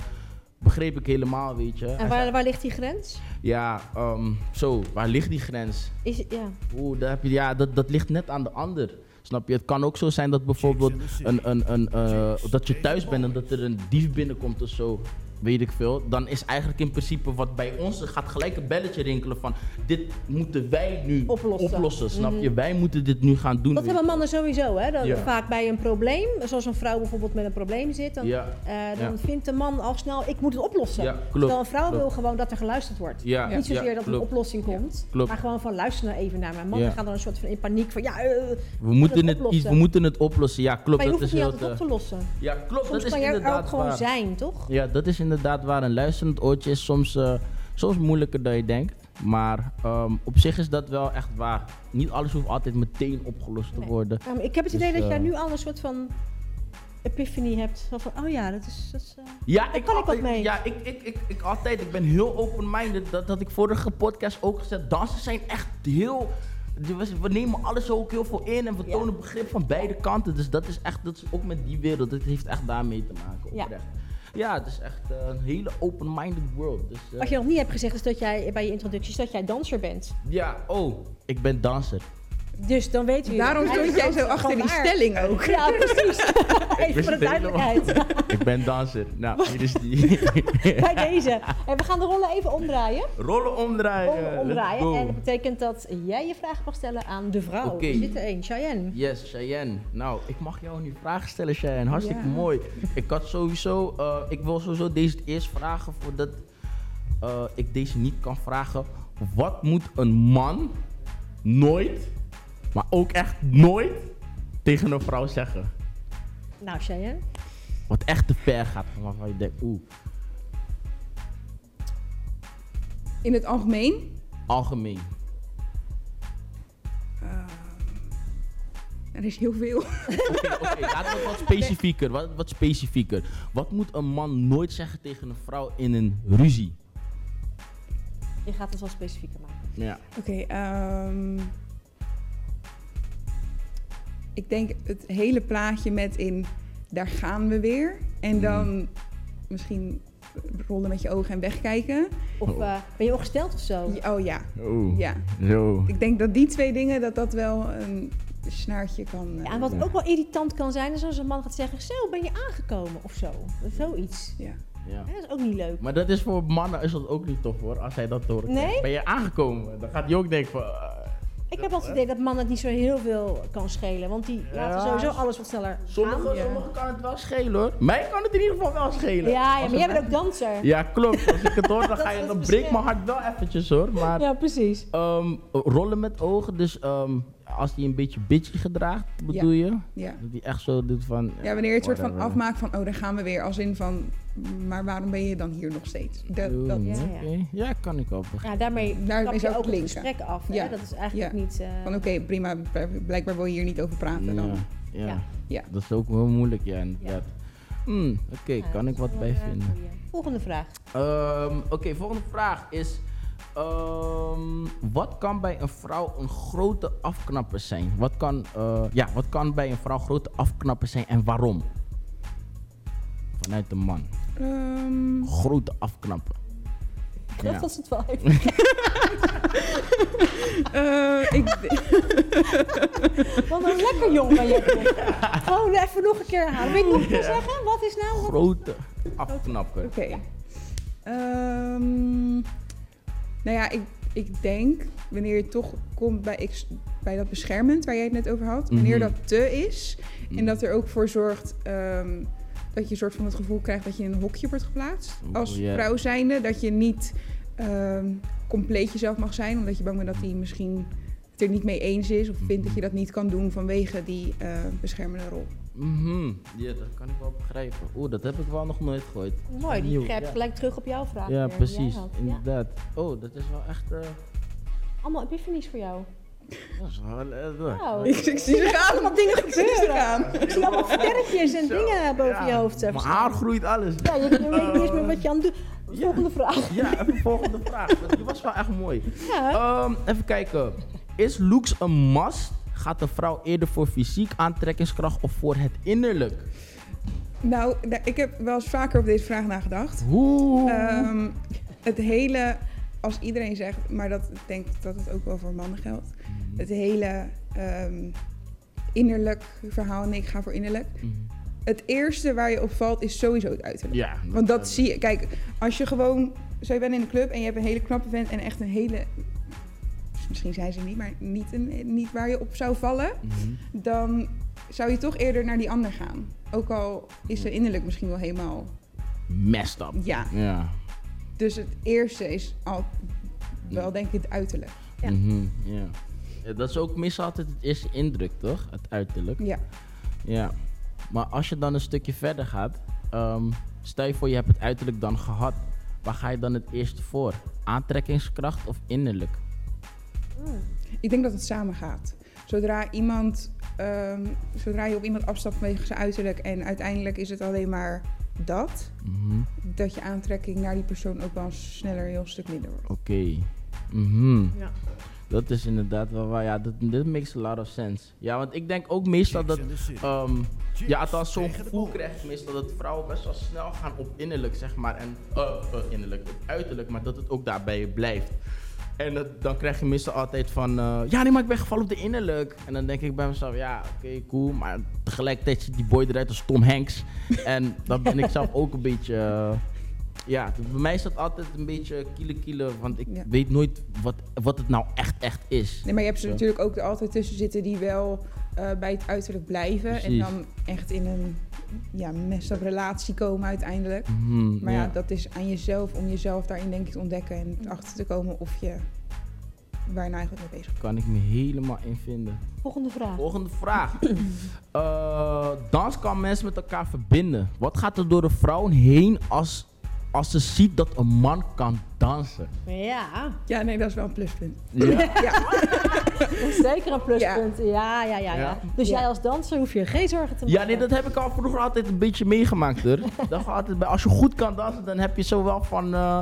begreep ik helemaal, weet je. En waar, waar ligt die grens? Ja, ehm, zo, waar ligt die grens? Is, ja. Oeh, daar heb je, ja, dat, dat ligt net aan de ander. Snap je? Het kan ook zo zijn dat bijvoorbeeld een, een, een, eh, dat je thuis bent en dat er een dief binnenkomt of zo. Weet ik veel. Dan is eigenlijk in principe wat bij ons gaat gelijk een belletje rinkelen van dit moeten wij nu Oplossen. snap je? Mhm. Wij moeten dit nu gaan doen. Dat hebben mannen sowieso, hè? Dat Ja. vaak bij een probleem, zoals een vrouw bijvoorbeeld met een probleem zit, dan, Ja. eh, dan Ja. vindt de man al snel, ik moet het oplossen. Ja, klopt, Terwijl een vrouw klopt. wil gewoon dat er geluisterd wordt. Niet zozeer dat er een oplossing komt, maar gewoon van luister nou even naar mij. Mannen gaan dan een soort van in paniek van, ja, eh, We moeten, het we moeten het oplossen. Ja, klopt. maar je dat het is niet altijd op te lossen. Ja, klopt. Soms dat is kan er inderdaad ook gewoon zijn, toch? Ja, dat is inderdaad waar. Een luisterend oortje is soms, eh, soms moeilijker dan je denkt. Maar ehm, op zich is dat wel echt waar. Niet alles hoeft altijd meteen opgelost te Nee. worden. Maar ik heb het Dus, idee dat jij eh, nu al een soort van epiphany hebt. Van, oh ja, dat is... Dat is eh, Ja, ik, kan ik wat mee. Ja, ik, ik, ik, ik altijd. Ik ben heel open-minded. Dat had ik vorige podcast ook gezegd. Dansen zijn echt heel... we- We nemen alles ook heel veel in en we Ja. tonen begrip van beide kanten. Dus dat is echt, dat is ook met die wereld. Dat heeft echt daarmee te maken. Oprecht. Ja, het is echt eh, een hele open-minded world. Dus, eh, Wat je nog niet hebt gezegd is dat jij bij je introducties dat jij danser bent. Ja, oh, ik ben danser. Dus dan weten jullie... Daarom stond jij zo achter die stelling ook. Ja, precies. Even voor de duidelijkheid. ik ben danser. Nou, hier is die. Bij deze. En we gaan de rollen even omdraaien. Rollen omdraaien. Rollen omdraaien. En dat betekent dat jij je vraag mag stellen aan de vrouw. Oké. Er zit er één, Cheyenne. Yes, Cheyenne. Nou, ik mag jou nu vragen stellen, Cheyenne. Hartstikke Ja. mooi. Ik had sowieso, eh, ik wil sowieso deze eerst vragen voordat eh, ik deze niet kan vragen. Wat moet een man nooit, maar ook echt nooit, tegen een vrouw zeggen? Nou, Cheyenne. Wat echt te ver gaat, waarvan je denkt, oeh, In het algemeen. algemeen. Er is heel veel. Oké, oké, laten we wat specifieker, wat, wat specifieker. Wat moet een man nooit zeggen tegen een vrouw in een ruzie? Je gaat het wel specifieker maken. Ja. Oké, ehm, ik denk het hele plaatje met in daar gaan we weer. En dan misschien rollen met je ogen en wegkijken. Of Oh. eh, ben je ongesteld of zo? Ja, Oh ja, Oh, ja. zo. Ik denk dat die twee dingen, dat dat wel een snaartje kan... eh, Ja, en wat ook wel irritant kan zijn, is als een man gaat zeggen, zo ben je aangekomen of zo. Zoiets. ja. Ja. Ja, dat is ook niet leuk. Maar dat is voor mannen is dat ook niet tof hoor, als hij dat hoort. Nee? Ben je aangekomen? Dan gaat hij ook denken van... eh, Ik heb altijd het idee dat mannen het niet zo heel veel kan schelen. Want die laten sowieso alles wat sneller Sommigen gaan. Ja. sommige kan het wel schelen hoor. Mij kan het in ieder geval wel schelen. Ja, maar jij bent ook danser. Ja, klopt. Als ik het hoor, dan, ga je, dan breekt mijn hart wel eventjes hoor. Maar Ja, precies. ehm, rollen met ogen, dus ehm, als hij een beetje bitchy gedraagt, bedoel je? Ja. Dat hij echt zo doet van... ja, wanneer je het soort van afmaakt van, oh, daar gaan we weer. Als in van, maar waarom ben je dan hier nog steeds? Dat, dat, Ja, ja. Kan ik wel begrijpen. Ja, daarmee Daarmee je ik ook het linken. gesprek af. Hè? Ja. Dat is eigenlijk Ja. niet... eh, Van oké, prima, blijkbaar wil je hier niet over praten dan. Ja, ja. Dat is ook wel moeilijk, ja, inderdaad. Hmm, Oké, ja, kan ik is wat bij vinden. Volgende vraag. Ehm, Oké, volgende vraag is... ehm, wat kan bij een vrouw een grote afknapper zijn? Wat kan, eh, ja, wat kan bij een vrouw grote afknapper zijn en waarom? Vanuit de man. Ehm, Grote afknapper. Dat Ja. was het wel even. Eh, ik, Wat een lekker jong ben je. Gewoon even nog een keer halen. Weet je nog zeggen? Wat is nou? Wat Grote afknapper. Oké. Ehm, nou ja, ik, ik denk, wanneer je toch komt bij, ex- bij dat beschermend waar jij het net over had, wanneer Mhm. dat te is en dat er ook voor zorgt ehm, dat je een soort van het gevoel krijgt dat je in een hokje wordt geplaatst Oeh, als vrouw zijnde, dat je niet ehm, compleet jezelf mag zijn, omdat je bang bent dat hij misschien het er niet mee eens is of vindt dat je dat niet kan doen vanwege die eh, beschermende rol. Mhm. Ja, dat kan ik wel begrijpen. Oeh, dat heb ik wel nog nooit gehoord. Mooi, die grijpt ja. gelijk terug op jouw vraag. Ja, weer, precies. Ja. Inderdaad. Oh, dat is wel echt... eh, Allemaal epiphanies voor jou. Dat is wel, eh, Nou, Ik, ik zie ze gaan. allemaal dingen Ik zie ze gebeuren. Ik zie allemaal sterretjes en dingen boven je hoofd. eh, Mijn haar groeit alles. Ja, je, weet niet eens meer wat je aan het doen Volgende vraag. Ja, even volgende vraag. want Die was wel echt mooi. Ja. Ehm, even kijken. Is looks een must? Gaat de vrouw eerder voor fysiek aantrekkingskracht of voor het innerlijk? Nou, ik heb wel eens vaker op deze vraag nagedacht. Oeh. Ehm, het hele, als iedereen zegt, maar dat ik denk dat het ook wel voor mannen geldt. Het hele ehm, innerlijk verhaal, en ik ga voor innerlijk. Mhm. Het eerste waar je op valt is sowieso het uiterlijk. Ja. Want dat zie je, kijk, als je gewoon, zo je bent in een club en je hebt een hele knappe vent en echt een hele, misschien zijn ze niet, maar niet, een, niet waar je op zou vallen, Mhm. dan zou je toch eerder naar die ander gaan. Ook al is ze innerlijk misschien wel helemaal, Messed up. ja. Ja. Dus het eerste is al wel denk ik het uiterlijk. Ja. Mhm, ja. Ja, Dat is ook meestal altijd het eerste indruk, toch? Het uiterlijk. Ja. Ja. Maar als je dan een stukje verder gaat, ehm, stel je voor je hebt het uiterlijk dan gehad. Waar ga je dan het eerste voor? Aantrekkingskracht of innerlijk? Ik denk dat het samen gaat. Zodra iemand, ehm, zodra je op iemand afstapt vanwege zijn uiterlijk en uiteindelijk is het alleen maar dat, Mhm. dat je aantrekking naar die persoon ook wel sneller een heel stuk minder wordt. Oké. Mhm. Ja. Dat is inderdaad wel waar. Ja, dat, dit makes a lot of sense. Ja, want ik denk ook meestal dat... ehm, ja, althans zo'n gevoel krijg je meestal dat vrouwen best wel snel gaan op innerlijk, zeg maar. En, eh, eh, innerlijk, op uiterlijk, maar dat het ook daarbij blijft. En dat, dan krijg je meestal altijd van, eh, ja nee, maar ik ben gevallen op de innerlijk. En dan denk ik bij mezelf, ja, oké, cool. Maar tegelijkertijd ziet die boy eruit als Tom Hanks. en dan ben ik zelf ook een beetje, eh, ja, bij mij is dat altijd een beetje kiele kiele. Want ik Ja. weet nooit wat, wat het nou echt echt is. Nee, maar je hebt ze Zo. natuurlijk ook er altijd tussen zitten die wel eh, bij het uiterlijk blijven en dan echt in een ja, messed up relatie komen uiteindelijk. Mhm, Maar ja. dat is aan jezelf om jezelf daarin denk ik te ontdekken en achter te komen of je waar je nou eigenlijk mee bezig bent. kan ik me helemaal in vinden. Volgende vraag. Volgende vraag. Eh, dans kan mensen met elkaar verbinden. Wat gaat er door de vrouwen heen als, als ze ziet dat een man kan dansen? Ja, Ja, nee, dat is wel een pluspunt. Ja. zeker een pluspunt. Ja, ja, ja. ja, Ja. Dus Ja. jij als danser hoef je geen zorgen te maken. Ja, nee, dat heb ik al vroeger altijd een beetje meegemaakt hoor. Dat gaat altijd bij, als je goed kan dansen, dan heb je zowel van, eh,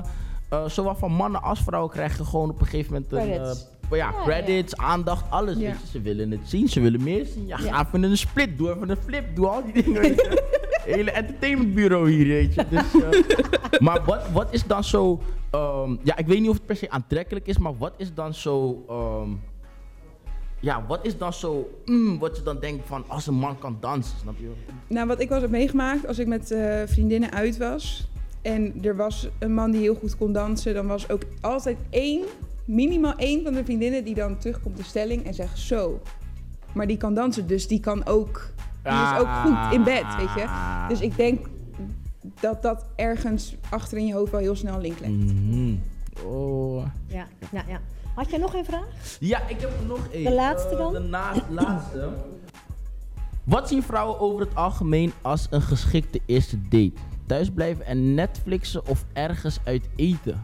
eh, zowel van mannen als vrouwen krijg je gewoon op een gegeven moment een. Ja, credits, aandacht, alles. Ja. Weet je. Ze willen het zien, ze willen meer zien. Ja, ga even een split, doe even een flip, doe al die dingen. Hele entertainmentbureau hier, weet je. Dus, eh, maar wat, wat is dan zo... ehm, ja, ik weet niet of het per se aantrekkelijk is, maar wat is dan zo... ehm, ja, wat is dan zo... mm, wat je dan denkt van, als een man kan dansen, snap je? Nou, wat ik wel eens heb meegemaakt als ik met eh, vriendinnen uit was en er was een man die heel goed kon dansen, dan was ook altijd één, minimaal één van de vriendinnen die dan terugkomt de stelling en zegt zo. Maar die kan dansen, dus die kan ook, die is ook goed in bed, weet je. Dus ik denk dat dat ergens achter in je hoofd wel heel snel een link legt. Mhm. Oh. Ja, ja, ja. Had jij nog een vraag? Ja, ik heb nog één. De laatste Eh, dan? De na- laatste. Wat zien vrouwen over het algemeen als een geschikte eerste date? Thuisblijven en Netflixen of ergens uit eten?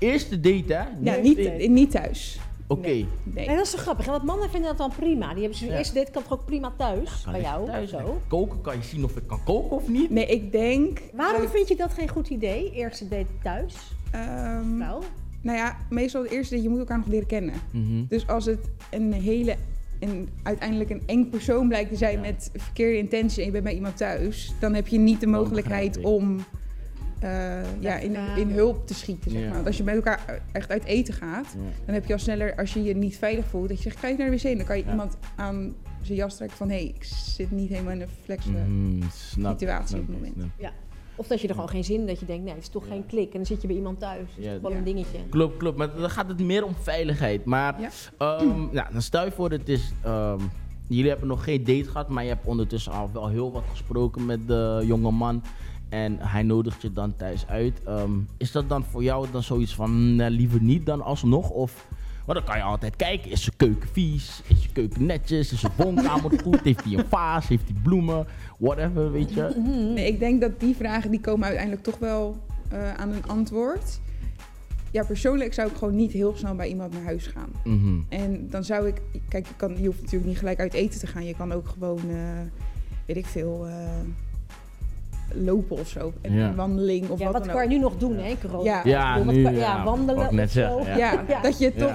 Eerste date, hè? Ja, Niet niet, date. niet thuis. Oké. Nee. Nee, dat is zo grappig. hè, Want mannen vinden dat dan prima. Die hebben zo'n Ja. eerste date kan toch ook prima thuis? Kan bij ik jou? thuis zo. Koken, kan je zien of ik kan koken of niet? Nee, ik denk... Waarom dat- vind je dat geen goed idee? Eerste date thuis? ehm, Nou, nou ja, meestal het eerste dat je moet elkaar nog leren kennen. Mhm. Dus als het een hele, een, uiteindelijk een eng persoon blijkt te zijn Ja. met verkeerde intentie en je bent bij iemand thuis, dan heb je niet de mogelijkheid om eh, ja, in, Ja. in hulp te schieten. Zeg Ja. maar. Want als je met elkaar echt uit eten gaat, Ja. dan heb je al sneller, als je je niet veilig voelt, dat je zegt, ga je naar de wc. En dan kan je Ja. iemand aan zijn jas trekken van, hé, hey, ik zit niet helemaal in een flexe Mhm, snap, situatie snap op het moment. snap. Of dat je er gewoon geen zin in dat je denkt, nee, het is toch Ja. geen klik. En dan zit je bij iemand thuis. Dat is Ja. toch wel Ja. een dingetje. Klopt, klopt. Maar dan gaat het meer om veiligheid. Maar Ja. ehm, nou, dan stel je voor, het is, ehm, jullie hebben nog geen date gehad, maar je hebt ondertussen al wel heel wat gesproken met de jonge man. En hij nodigt je dan thuis uit. Ehm, is dat dan voor jou dan zoiets van, nee, liever niet dan alsnog? Of, maar dan kan je altijd kijken, is zijn keuken vies? Is zijn keuken netjes? Is zijn woonkamer goed? Heeft hij een vaas? Heeft hij bloemen? Whatever, weet je. Nee, ik denk dat die vragen die komen uiteindelijk toch wel eh, aan een antwoord. Ja, persoonlijk zou ik gewoon niet heel snel bij iemand naar huis gaan. Mhm. En dan zou ik, kijk, je, kan, je hoeft natuurlijk niet gelijk uit eten te gaan. Je kan ook gewoon, eh, weet ik veel, eh, lopen of zo. En Ja. Een wandeling of ja, wat wat dan kan je ook. nu nog doen, hè, corona? Ja. Ja, nu, kan- ja, ja, wandelen net zo. ja. Ja, Ja. dat je toch,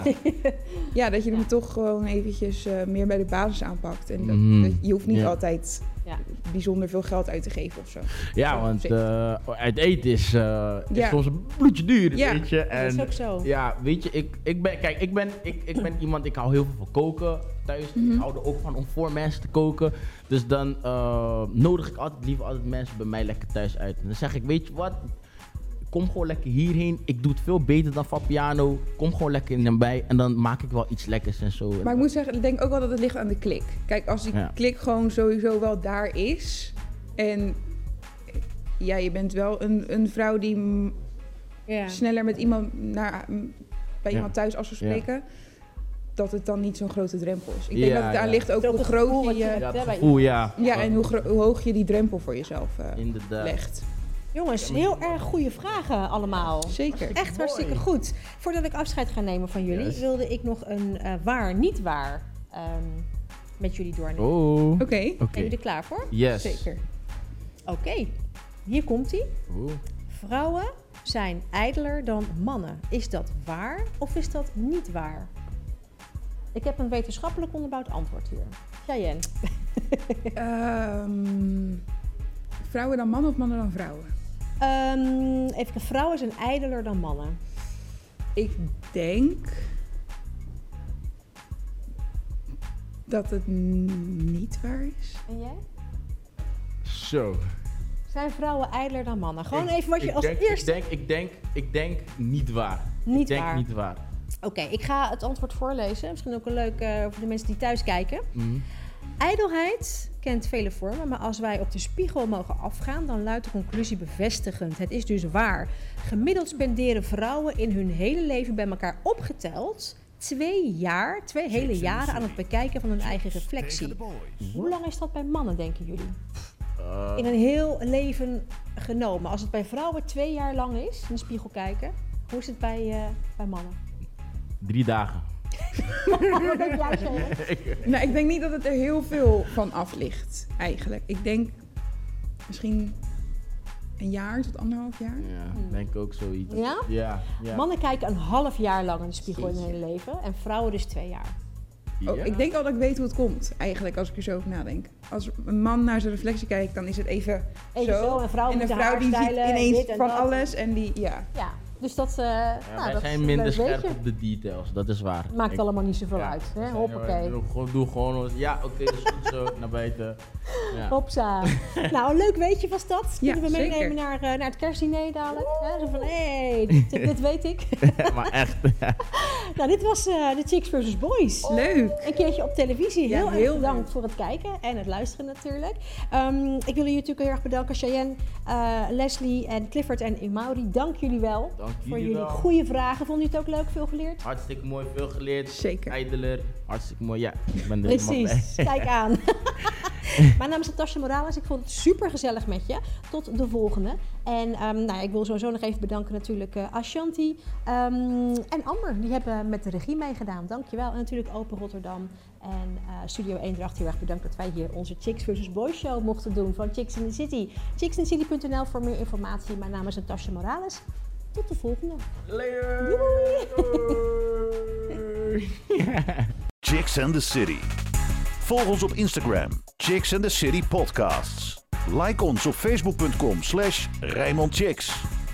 ja, dat je hem toch gewoon eventjes eh, meer bij de basis aanpakt. En dat, Mhm. dat- je hoeft niet Ja. altijd Ja. bijzonder veel geld uit te geven of zo. Ja, Zo, want zeker. eh, uit eten is, eh, is Ja. soms een bloedje duur, Ja. weet je. Dat is En ook zo. ja, weet je, ik, ik ben, kijk, ik ben, ik, ik ben iemand, ik hou heel veel van koken thuis. Mhm. Ik hou er ook van om voor mensen te koken. Dus dan eh, nodig ik altijd liever altijd mensen bij mij lekker thuis uit. En dan zeg ik, weet je wat, kom gewoon lekker hierheen. Ik doe het veel beter dan Fabiano. Kom gewoon lekker nabij en dan maak ik wel iets lekkers en zo. Maar ik moet zeggen, ik denk ook wel dat het ligt aan de klik. Kijk, als die Ja. klik gewoon sowieso wel daar is. En ja, je bent wel een, een vrouw die Ja. sneller met iemand naar, bij Ja. iemand thuis af spreken. Dat het dan niet zo'n grote drempel is. Ik denk Ja, dat het ja. ligt ook hoe groot je hebt. ja, bij gevoel, ja. Ja, en hoe, hoog je die drempel voor jezelf eh, Inderdaad. legt. Jongens, heel erg goede vragen allemaal. Zeker. Echt hartstikke goed. Voordat ik afscheid ga nemen van jullie, Yes. wilde ik nog een eh, waar, niet waar ehm, met jullie doornemen. Oh. Oké, Oké. Zijn jullie er klaar voor? Yes. zeker. Oké, hier komt. Oeh. Vrouwen zijn ijdeler dan mannen. Is dat waar of is dat niet waar? Ik heb een wetenschappelijk onderbouwd antwoord hier. Cheyenne. Ehm, vrouwen dan mannen of mannen dan vrouwen? Ehm, even vrouwen zijn ijdeler dan mannen. Ik denk dat het niet waar is. En jij? Zo. Zijn vrouwen ijdeler dan mannen? Gewoon even wat je ik als denk, eerste... Ik denk, ik denk, ik denk niet waar. Niet ik denk waar. niet waar. Oké, ik ga het antwoord voorlezen. Misschien ook een leuk eh, voor de mensen die thuis kijken. Mhm. Ijdelheid kent vele vormen, maar als wij op de spiegel mogen afgaan, dan luidt de conclusie bevestigend. Het is dus waar. Gemiddeld spenderen vrouwen in hun hele leven bij elkaar opgeteld twee jaar, twee hele jaren aan het bekijken van hun eigen reflectie. Hoe lang is dat bij mannen, denken jullie? Eh, In een heel leven genomen. Als het bij vrouwen twee jaar lang is, in de spiegel kijken, hoe is het bij, eh, bij mannen? drie dagen. Nou, ik denk niet dat het er heel veel van af ligt, eigenlijk. Ik denk misschien een jaar tot anderhalf jaar. Ja, Hmm. denk ik ook zoiets. Ja? Ja. ja. Mannen kijken een half jaar lang in de spiegel in hun hele leven en vrouwen dus twee jaar. Oh, ik denk al dat ik weet hoe het komt, eigenlijk, als ik er zo over nadenk. Als een man naar zijn reflectie kijkt, dan is het even, Even zo, een vrouw en een vrouw die ziet ineens van dat. alles en die, ja. Ja, dus dat, eh Ja, nou, wij dat is zijn een minder scherp op de details, dat is waar. Maakt Ik- allemaal niet zoveel ja, uit. Hè? zijn- Hoppakee. Doe, gewoon- doe gewoon, ons- ja oké, dat is goed zo, naar buiten. Ja. Hopsa. nou, een leuk weetje was dat. Ja, Kunnen we meenemen zeker. naar, eh, naar het kerstdiner dadelijk. Hè? Zo van, hé, hey, dit, dit weet ik. maar echt. nou, dit was eh, de Chicks vs. Boys. Leuk! Een keertje op televisie. Ja, Heel, erg heel bedankt leuk. voor het kijken en het luisteren natuurlijk. Ehm, ik wil jullie natuurlijk heel erg bedanken. Cheyenne, eh, Leslie en Clifford en Imaury. Dank jullie wel Dank voor jullie wel. goede vragen. Vond je het ook leuk? Veel geleerd? Hartstikke mooi, veel geleerd. Zeker. Ijdeler, hartstikke mooi. Ja, ik ben er helemaal Precies, kijk aan. Mijn naam is Natasja Morales. Ik vond het super gezellig met je. Tot de volgende. En ehm, nou, ja, ik wil sowieso nog even bedanken natuurlijk eh, Ashanti ehm, en Amber. Die hebben met de regie meegedaan. Dankjewel. En natuurlijk Open Rotterdam en eh, Studio Eendracht. Heel erg bedankt dat wij hier onze Chicks vs. Boys show mochten doen van Chicks in the City. Chicksinthecity.nl voor meer informatie. Mijn naam is Natasja Morales. Tot de volgende. Later. Doei. Chicks and the City. Volg ons op Instagram, Chicks and the City Podcasts. Like ons op facebook.com slash.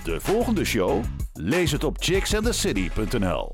De volgende show? Lees het op chicksandthecity.nl